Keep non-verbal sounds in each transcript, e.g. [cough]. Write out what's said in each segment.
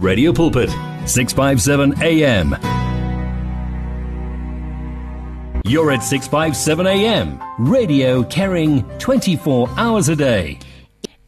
Radio Pulpit 657 AM You're at 657 AM radio carrying 24 hours a day.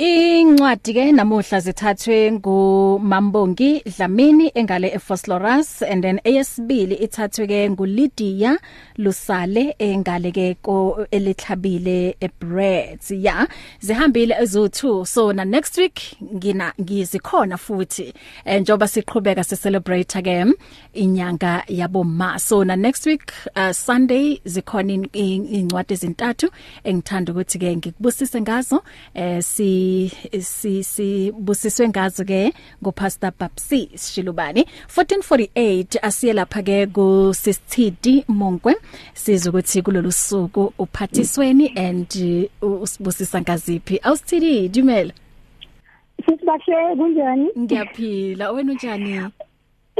Incwadi ke namuhla zithathwe nguMambongi Dlamini engale eFosloras and then eyesibili ithathwe ke nguLydia Lusale engale ke ko elithabile eBreads ya zihambile ezo2 so na next week ngina ngizikhona futhi. Eh, njoba siqhubeka se celebrate again inyanga yaboma so na next week uh, Sunday zikhona incwadi ezintathu engithanda ukuthi ke ngikubusise ngazo eh si si sibusiswe ngazo ke ngopastor Babsi Shilubani. 1448 asiye lapha ke ku Sistidi Monkwe siza ukuthi kulolu suku uphathisweni and usibusisa ngaziphi. Awusithidi dumela. Sisibahle kunjani? Ngiyaphila. Wena unjani?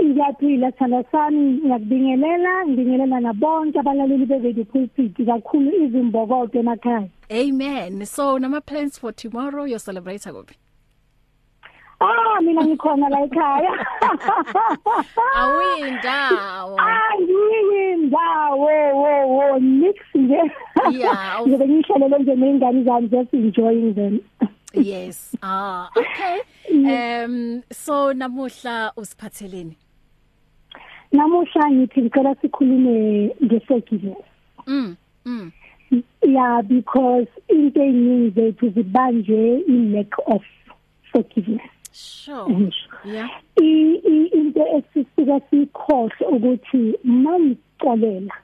Ngiyaphila thanda sami ngiyakubingelela ngibingelela nabonke abalaleli beVideo Pulpit kakhulu izimbokodo emakhaya. Amen. So nama plans for tomorrow you celebrate kuphi? Ah mina ngikhona la ekhaya. Awuyindawo. Ah ngiyindawo wo wo mix nje. Yeah [laughs] Ngibe ngihlalele nje nezingane zami just enjoying them. Yes. Ah okay. [laughs] Um so namuhla usiphatheleni Namuhla ngithi ngicela sikhulume ngeforgiveness. Mm. Mm. Yeah because into eningi zethu zibanjwe in lack of forgiveness. Sure. Yeah. I into esisuka sikhohle ukuthi mangicolela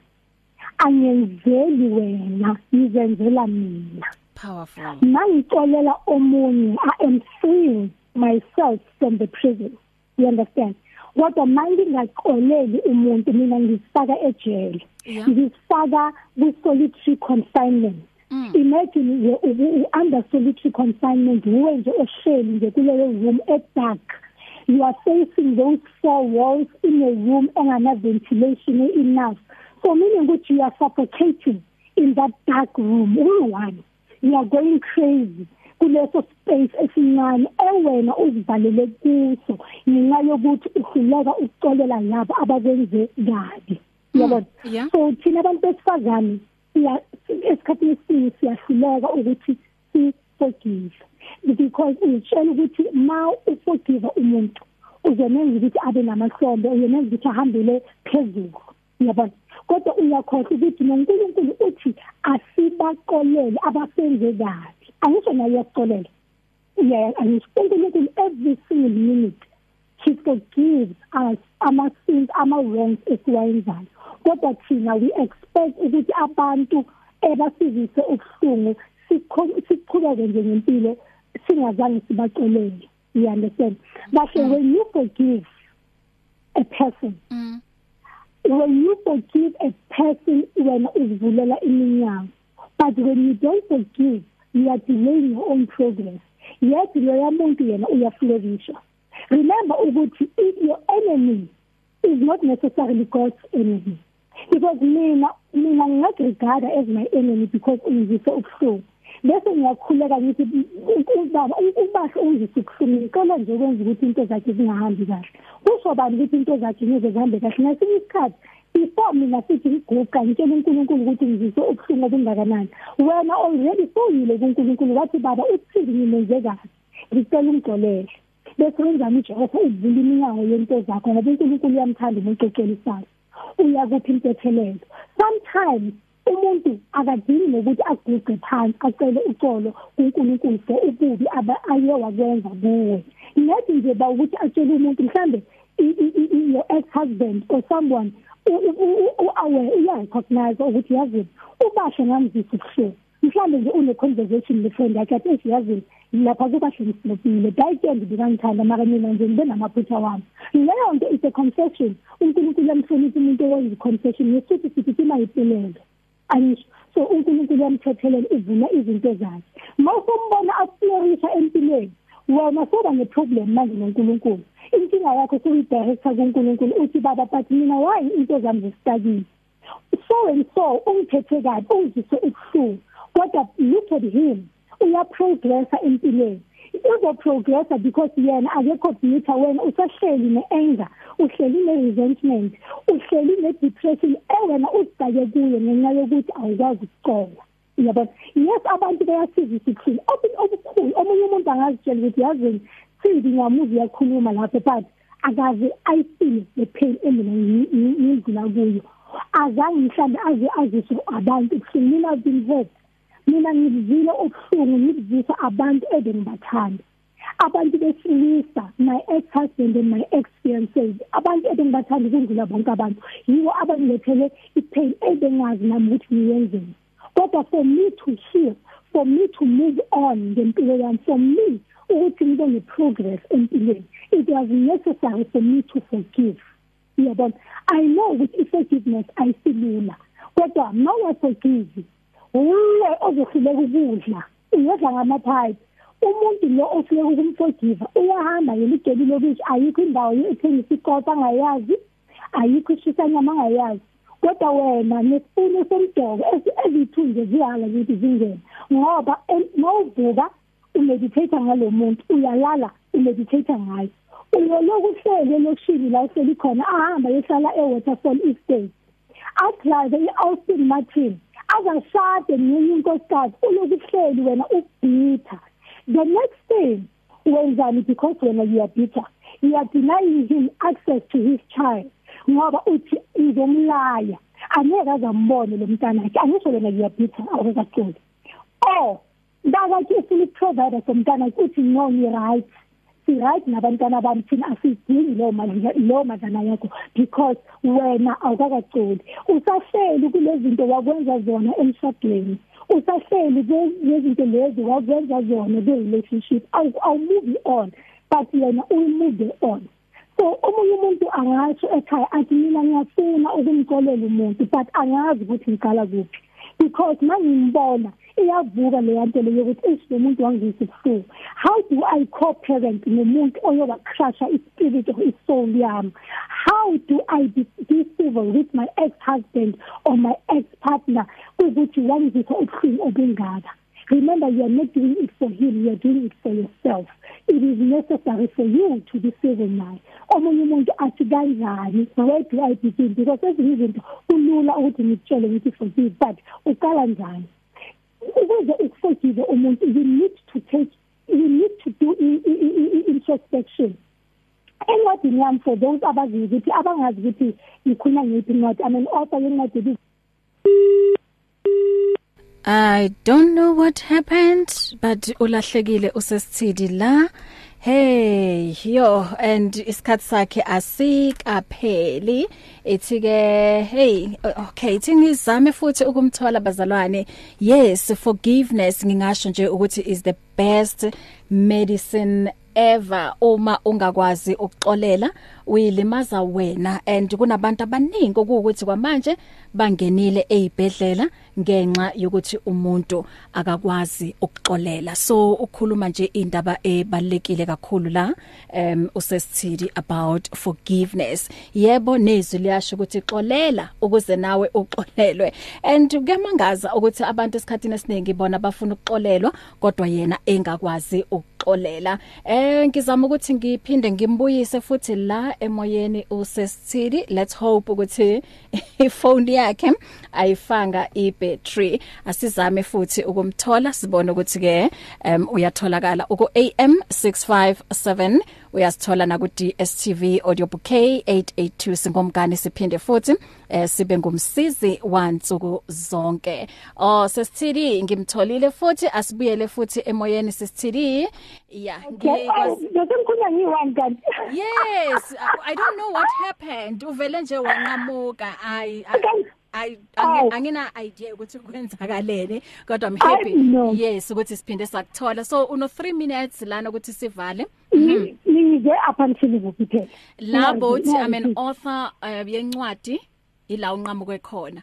angenzeli wena ngizenzela mina. Powerful. Mangicolela omunye I am freeing myself from the prison. You understand? Kodwa manje ngingaxoleli umuntu mina ngisifaka ejele. Ngisifaka ku solitary confinement. Mm. imagine ye under solitary confinement uwe nje ohleli nje kuleyo room e dark you are facing those four walls in a room engana ventilation enough so meaning ukuthi you are suffocating in that dark room. Uyi one you are going crazy. Kuleso space esincane ewena uzivalele kuso ngenxa yokuthi uhluleka ukuxolela labo abakwenze kabi. Yabona? Mm, so thina abantu besifazane siya esikhathini esiningi siyahluleka ukuthi si forgive because utshela ukuthi ma uforgive umuntu uzomenza ukuthi abe namahlombe uyomenza ukuthi ahambele phezulu. Yabona? Kodwa uyakhohlwa ukuthi noNkulunkulu uthi asibaqolele abasenze kabi. Angisho naye uyaxolela yeah angisho uNkulunkulu every single minute. He forgives us ama sins ama wrongs esiwayenzayo. Kodwa thina we expect ukuthi abantu ebasizise ubuhlungu siqhubeke nje ngempilo singazange sibaxolele. You understand? But mm. when you forgive a person mm. when you forgive a person when uzivulela iminyango but when you don't forgive you are delaying your own progress yet loya muntu yena uyaflourisha remember ukuthi your enemy is not necessarily God's enemy because mina mina ngingagregada as my enemy because ungizise ubuhlungu. Bese ngiyakhuleka ngithi ubaba ubahle ungizise ubuhlungu. Ngicela nje ukwenza ukuthi into zakhe zingahambi kahle. Kusho bani ukuthi into zakhe ngeke zihambe kahle ngesinye isikhathi? Before mina sithi ngiguqa ngitshela uNkulunkulu ukuthi ngizise ubuhlungu obungakanani. Wena already soyile kuNkulunkulu wathi baba uthini ngimenze kahle? Ngicela ungixolele bese wenzani uJehova uvula iminyango yento zakho ngoba uNkulunkulu uyamthanda umuntu ocelisayo uyakuphi impethelelo? Sometimes umuntu akadingi nokuthi aguqe phansi acele uxolo kuNkulunkulu for ububi aye wakwenza kuwe. Nethi nje ba ukuthi atshele umuntu mhlambe your ex husband or someone uaware uyarecognize ukuthi yazi ubasho ngamzisa ubuhlungu. Mhlambe nje une conversation le friend yakhe athi yazi lapha kubahle ngisilopile dayike ngibikangithanda mara mina nje ngibe namaphutha wami. Leyo nto is a confession. uNkulunkulu yamhlonipha umuntu owenza confession nesithi sithi mayiphelele ayisho. So uNkulunkulu yamthethelela uvuna izinto zakhe. Mawusombona aflourisha empilweni wena soba neproblem manje noNkulunkulu. Inkinga yakho soyidirector kuNkulunkulu uthi baba but mina why into zami zistakile? So and so ungithethe kabi ungizise ubuhlungu. Kodwa look at him. Uyaprogressa empilweni. Uzoprogressa because yena akekho bitter wena usahleli neanger uhleli neresentment uhleli nedepression ewena uzibheke kuyo ngenxa yokuthi awukwazi ukucola yabona yes abantu bayasizisa ukuhlula obukhulu omunye umuntu angazitshela ukuthi yazini sindi ngiyamuzi yakhuluma lapho but akaze ayifile le pain emina ngidlula kuyo. Azange mhlambe aze azise abantu ukuthi mina been hurt mina ngizile ubuhlungu ngibuzisa abantu ebengibathanda. Abantu besilisa my ex husband and my ex fiancés abantu ebengibathanda ukundlula bonke abantu. Yiwo abangilethele ipain ebengazi nami ukuthi ngiyenzeni. Kodwa for me to heal for me to move on ngempilo yami for me ukuthi ngibe ne-progress empilweni it was necessary for me to forgive. Yabona? I know ukuthi i-forgiveness ayisilula kodwa mawaforgive uwe ozohluleka ukudla uyedla ngamaphayiphi. Umuntu lo ohluleka ukumforgive uyahamba yena igeli lokuthi ayikho indawo ethengisa ikopa angayazi ayikho ishisanyama angayazi. Kodwa wena nesipunu somdoko ezithunje zihala ukuthi zingene. Ngoba mawuvuka umeditate ngalo muntu uyalala umeditate ngayo. Uyoloku uhlele lokushini la uhleli khona ahamba yehlala eWaterfall Estate adrive iAustin Martin azashade nenye inkosikazi ulokuhleli wena ubitha the next thing wenzani? Because wena you are bitter you are denying him access to his child. Ngoba uthi ngizomlaya. Angeke azambone lo mntana wakhe angisho wena you are bitter awukaqoli oh ndakathi ufuna ukuprovider somntana uthi no you right si right nabantwana bami thina asidingi lo madla lo madlana yakho because wena awukakacoli usahleli kulezinto wakwenza zona emshadweni. Usahleli lezinto lezi wakwenza zona be relationship awu move on but yena uyi move on. so omunye umuntu angasho ekhaya athi mina ngiyafuna ukumcolela umuntu but angazi ukuthi ngicala kuphi. Because mangimbona iyavuka le yanto le yokuthi isho umuntu wangisa ubuhlungu. How do i co-parent nomuntu oyoba crusha ispirit of isoul yami? How do i be, be civil with my ex husband or my ex partner ukuthi wangisa ubuhlungu obungaka? Remember, you are not doing it for him, you are doing it for yourself. It is necessary for you to be civil now. Omunye umuntu athi kanjani, where do I begin? Because ezinye izinto kulula ukuthi ngitshele ngithi forgive, but uqala njani? ukuze ukuforgive umuntu you need to take you need to do introspection encwadini yami for those abazi ukuthi abangazi ukuthi ngikhuluma ngiphi incwadi i mean author yencwadi I don't know what happened but ulahlekile usesithidi la. Hey yo and isikhathi sakhe asikapheli. Ethi ke hey okay thingizame futhi ukumthola bazalwane. Yes forgiveness ngingasho nje ukuthi is the best medicine ever. Uma ungakwazi ukuxolela uyilimaza wena. And kunabantu abaningi ukuthi kwamanje bangenile ezibhedlela ngenxa yokuthi umuntu akakwazi ukuxolela. So ukhuluma nje indaba ebalekile kakhulu la um usesithidi about forgiveness. Yebo nezwi liyasho ukuthi xolela ukuze nawe uxolelwe. And kuyamangaza ukuthi abantu esikhatini esiningi bona bafuna ukuxolelwa kodwa yena engakwazi ukuxolela. Eh ngizama ukuthi ngiphinde ngimbuyise futhi la emoyeni usesithidi let's hope ukuthi ifone yakhe ayifanga ibattery. Asizame futhi ukumthola. Sibone ukuthi ke um uyatholakala uku AM 657 uyasithola na ku DSTV audio bouquet 882 singomgani siphinde futhi eh sibe ngumsizi wansuku zonke. Oh sesithidi ngimtholile futhi asibuyele futhi emoyeni sesithidi yeah ngikwazi ngikhuluma ngiyi-one kanti? Yes i don't know what happened. Uvele nje wanqamuka. I, I I angina idea ukuthi kwenzakalene kodwa I'm happy. yes ukuthi siphinde sakuthola. So uno 3 minutes lana ukuthi sivale. Nize up until kuphela labo uthi I'm an author uh, yencwadi ila unqamuke khona.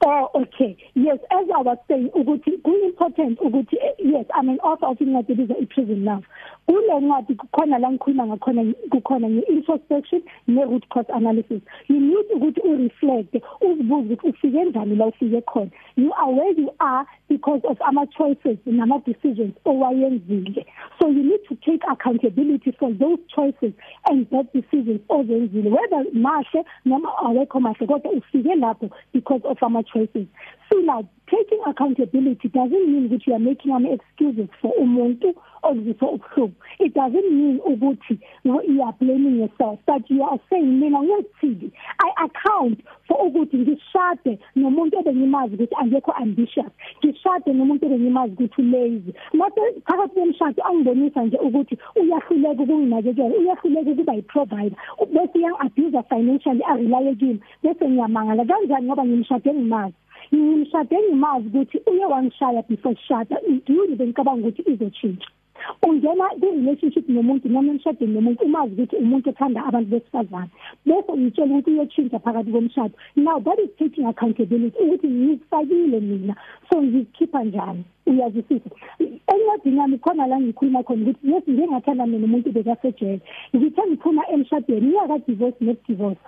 Oh okay. Yes as I was saying ukuthi ku important ukuthi yes I mean author of incwadi ibiza i-prison love kule ncwadi kukhona la ngikhuluma ngakhona kukhona nge-introspection ne-root cause analysis. You need ukuthi u-reflect uzibuze ukuthi ufike njani la ufike khona. You are where you are because of ama choices nama decisions owayenzile. So you need to take accountability for those choices and that decisions ozenzile whether mahle noma awekho mahle kodwa ufike lapho because of ama choices so now taking accountability doesn't mean that you are making any excuses for umuntu okuzisa ubuhlungu. It doesn't mean ukuthi you are blaming yourself but you are saying mina ngiyithini i account for ukuthi ngishade nomuntu ebengimazi ukuthi angekho ambitious. Ngishade nomuntu ebengimazi ukuthi lazy mase phakathi kwemshado angibonisa nje ukuthi uyahluleka ukunginakekela uyahluleka ukuba yi provider bese yang abuse financially areliable bese ngiyamangala kanjani ngoba ngimshade ngimazi? Ngimshade ngimazi ukuthi uye wangishaya before shada yini bengicabanga ukuthi izotshintsha ungena kwi-relationship nomuntu noma emshadweni nomuntu umazi ukuthi umuntu othanda abantu besifazane. Bese uyitshela ukuthi uyotshintsha phakathi komshado. Now that is taking accountability? Ukuthi ngiyifakile mina so ngikhipha njani? Uyazwisisa? Encwadini yami khona la ngikhuluma khona ukuthi yes ngike ngathanda mina umuntu bekasejele ngithe ngiphuma emshadweni ngiyaka divorce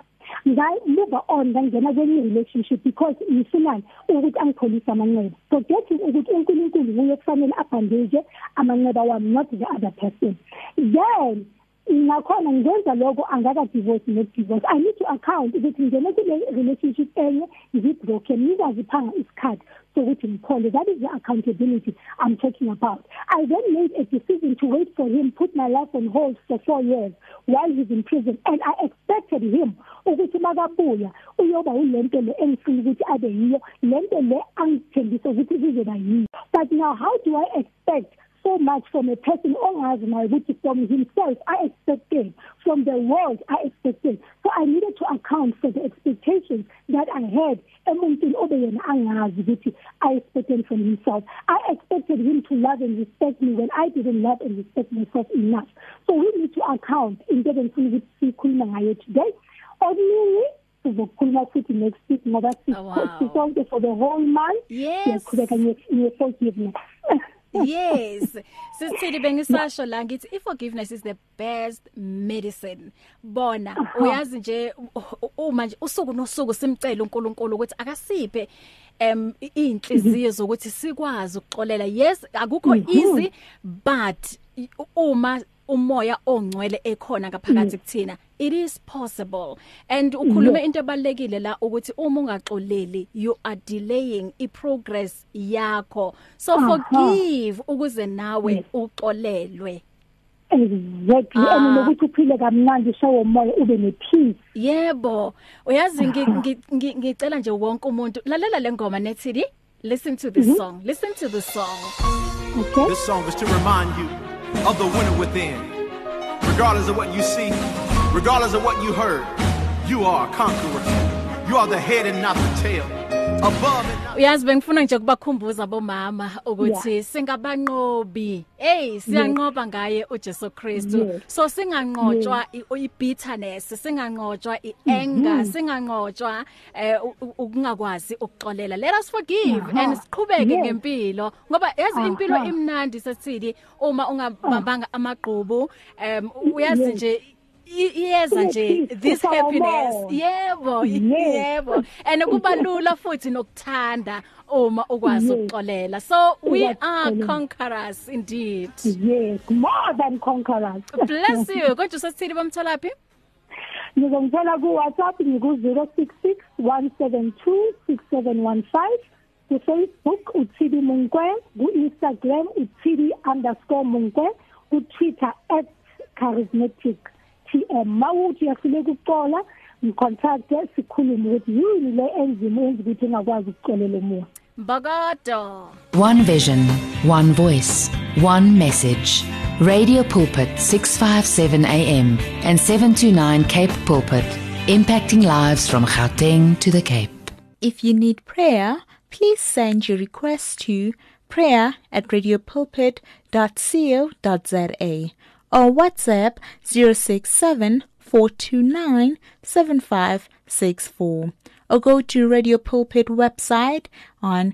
ne divorce ngayi move on ngangena kwenye relationship? Because ngifunani ukuthi angipholise amanxeba forgetting ukuthi uNkulunkulu nguye kufanele abhandeze amanxeba wami not the other person. Then nakhona ngenza lokho angaka divorce ne divorce i need to account ukuthi ngene kule relationship enye ngibroken ngizazi phanga isikhathi sokuthi ngiphole. That is the accountability i'm talking about. I then made a decision to wait for him put my life on hold for 4 years. While he's in prison and i expected him ukuthi makabuya uyoba ulento le engifuna ukuthi abe yiyo. Lento le angithembisa ukuthi izoba yiyo. But now how do i expect so much from a person ongazi naye ukuthi from himself I expected from the world I expected so I needed to account for the expectations that I had emuntwini obe yena angazi ukuthi I expected from himself. I expected him to love and respect me when I didn't love and respect myself enough. So we need to account into engifuna ukuthi sikhuluma ngayo today. Okunye sizokhuluma futhi next week ngoba sisonke for the whole month. Siyakhuleka nge-forgiveness. [laughs] yes. Sisithi bengisasho la ngithi i-forgiveness is the best medicine bona uyazi nje uma nje usuku nosuku simcela uNkulunkulu ukuthi akasiphe em inhliziyo zokuthi sikwazi ukuxolela. Yes akukho easy but uma umoya ongcwele ekhona ngaphakathi kuthina. It is possible. And ukhulume into ebalekile la ukuthi uma ungaxoleli you are delaying i progress yakho. So forgive ukuze nawe uxolelwe. Exactly. And ah. nokuthi uphile kamnandi shawo umoya ube nepeace. Yebo. Uyazi ngicela nje wonke umuntu lalela lengoma nethi listen to this mm -hmm. song. Listen to the song. Okay. This song is to remind you of the winner within. Regardless of what you see regardless of what you heard you are a conqueror. You are the head and not the tail. Uyazi bengifuna nje kubakhumbuza bomama ukuthi singabanqobi. Hey siyanqoba ngaye uJesu Kristu. So singanqotshwa ibitterness, singanqotshwa ianger, mm-hmm. singanqotshwa eh ukungakwazi ukuxolela. Let us forgive and siqhubeke ngempilo. Ngoba yazi impilo imnandi sesithili uma ungabambanga amagqubu. Um uyazi nje iyeza nje this happiness. yebo yebo. And kuba lula futhi nokuthanda uma ukwazi ukuxolela. So we are conquerors indeed. Yes more than conquerors. [laughs] Bless you. Konje sesithili bamthola phi Ngizongithola ku WhatsApp ngiku 066 172 6715 ku Facebook uThidi Munkwe ku Instagram uThidi_munkwe ku Twitter @charismatic. TM mawuthi yahluleka ukuxola ngicontact sikhulume ukuthi yini le enzima enza ukuthi ngakwazi ukuxolela umoya Bagado One vision one voice one message. Radio Pulpit 657 AM and 729 Cape Pulpit impacting lives from Gauteng to the Cape. If you need prayer please send your request to prayer at radiopulpit.co.za or WhatsApp 067 429 7564 or go to Radio Pulpit website on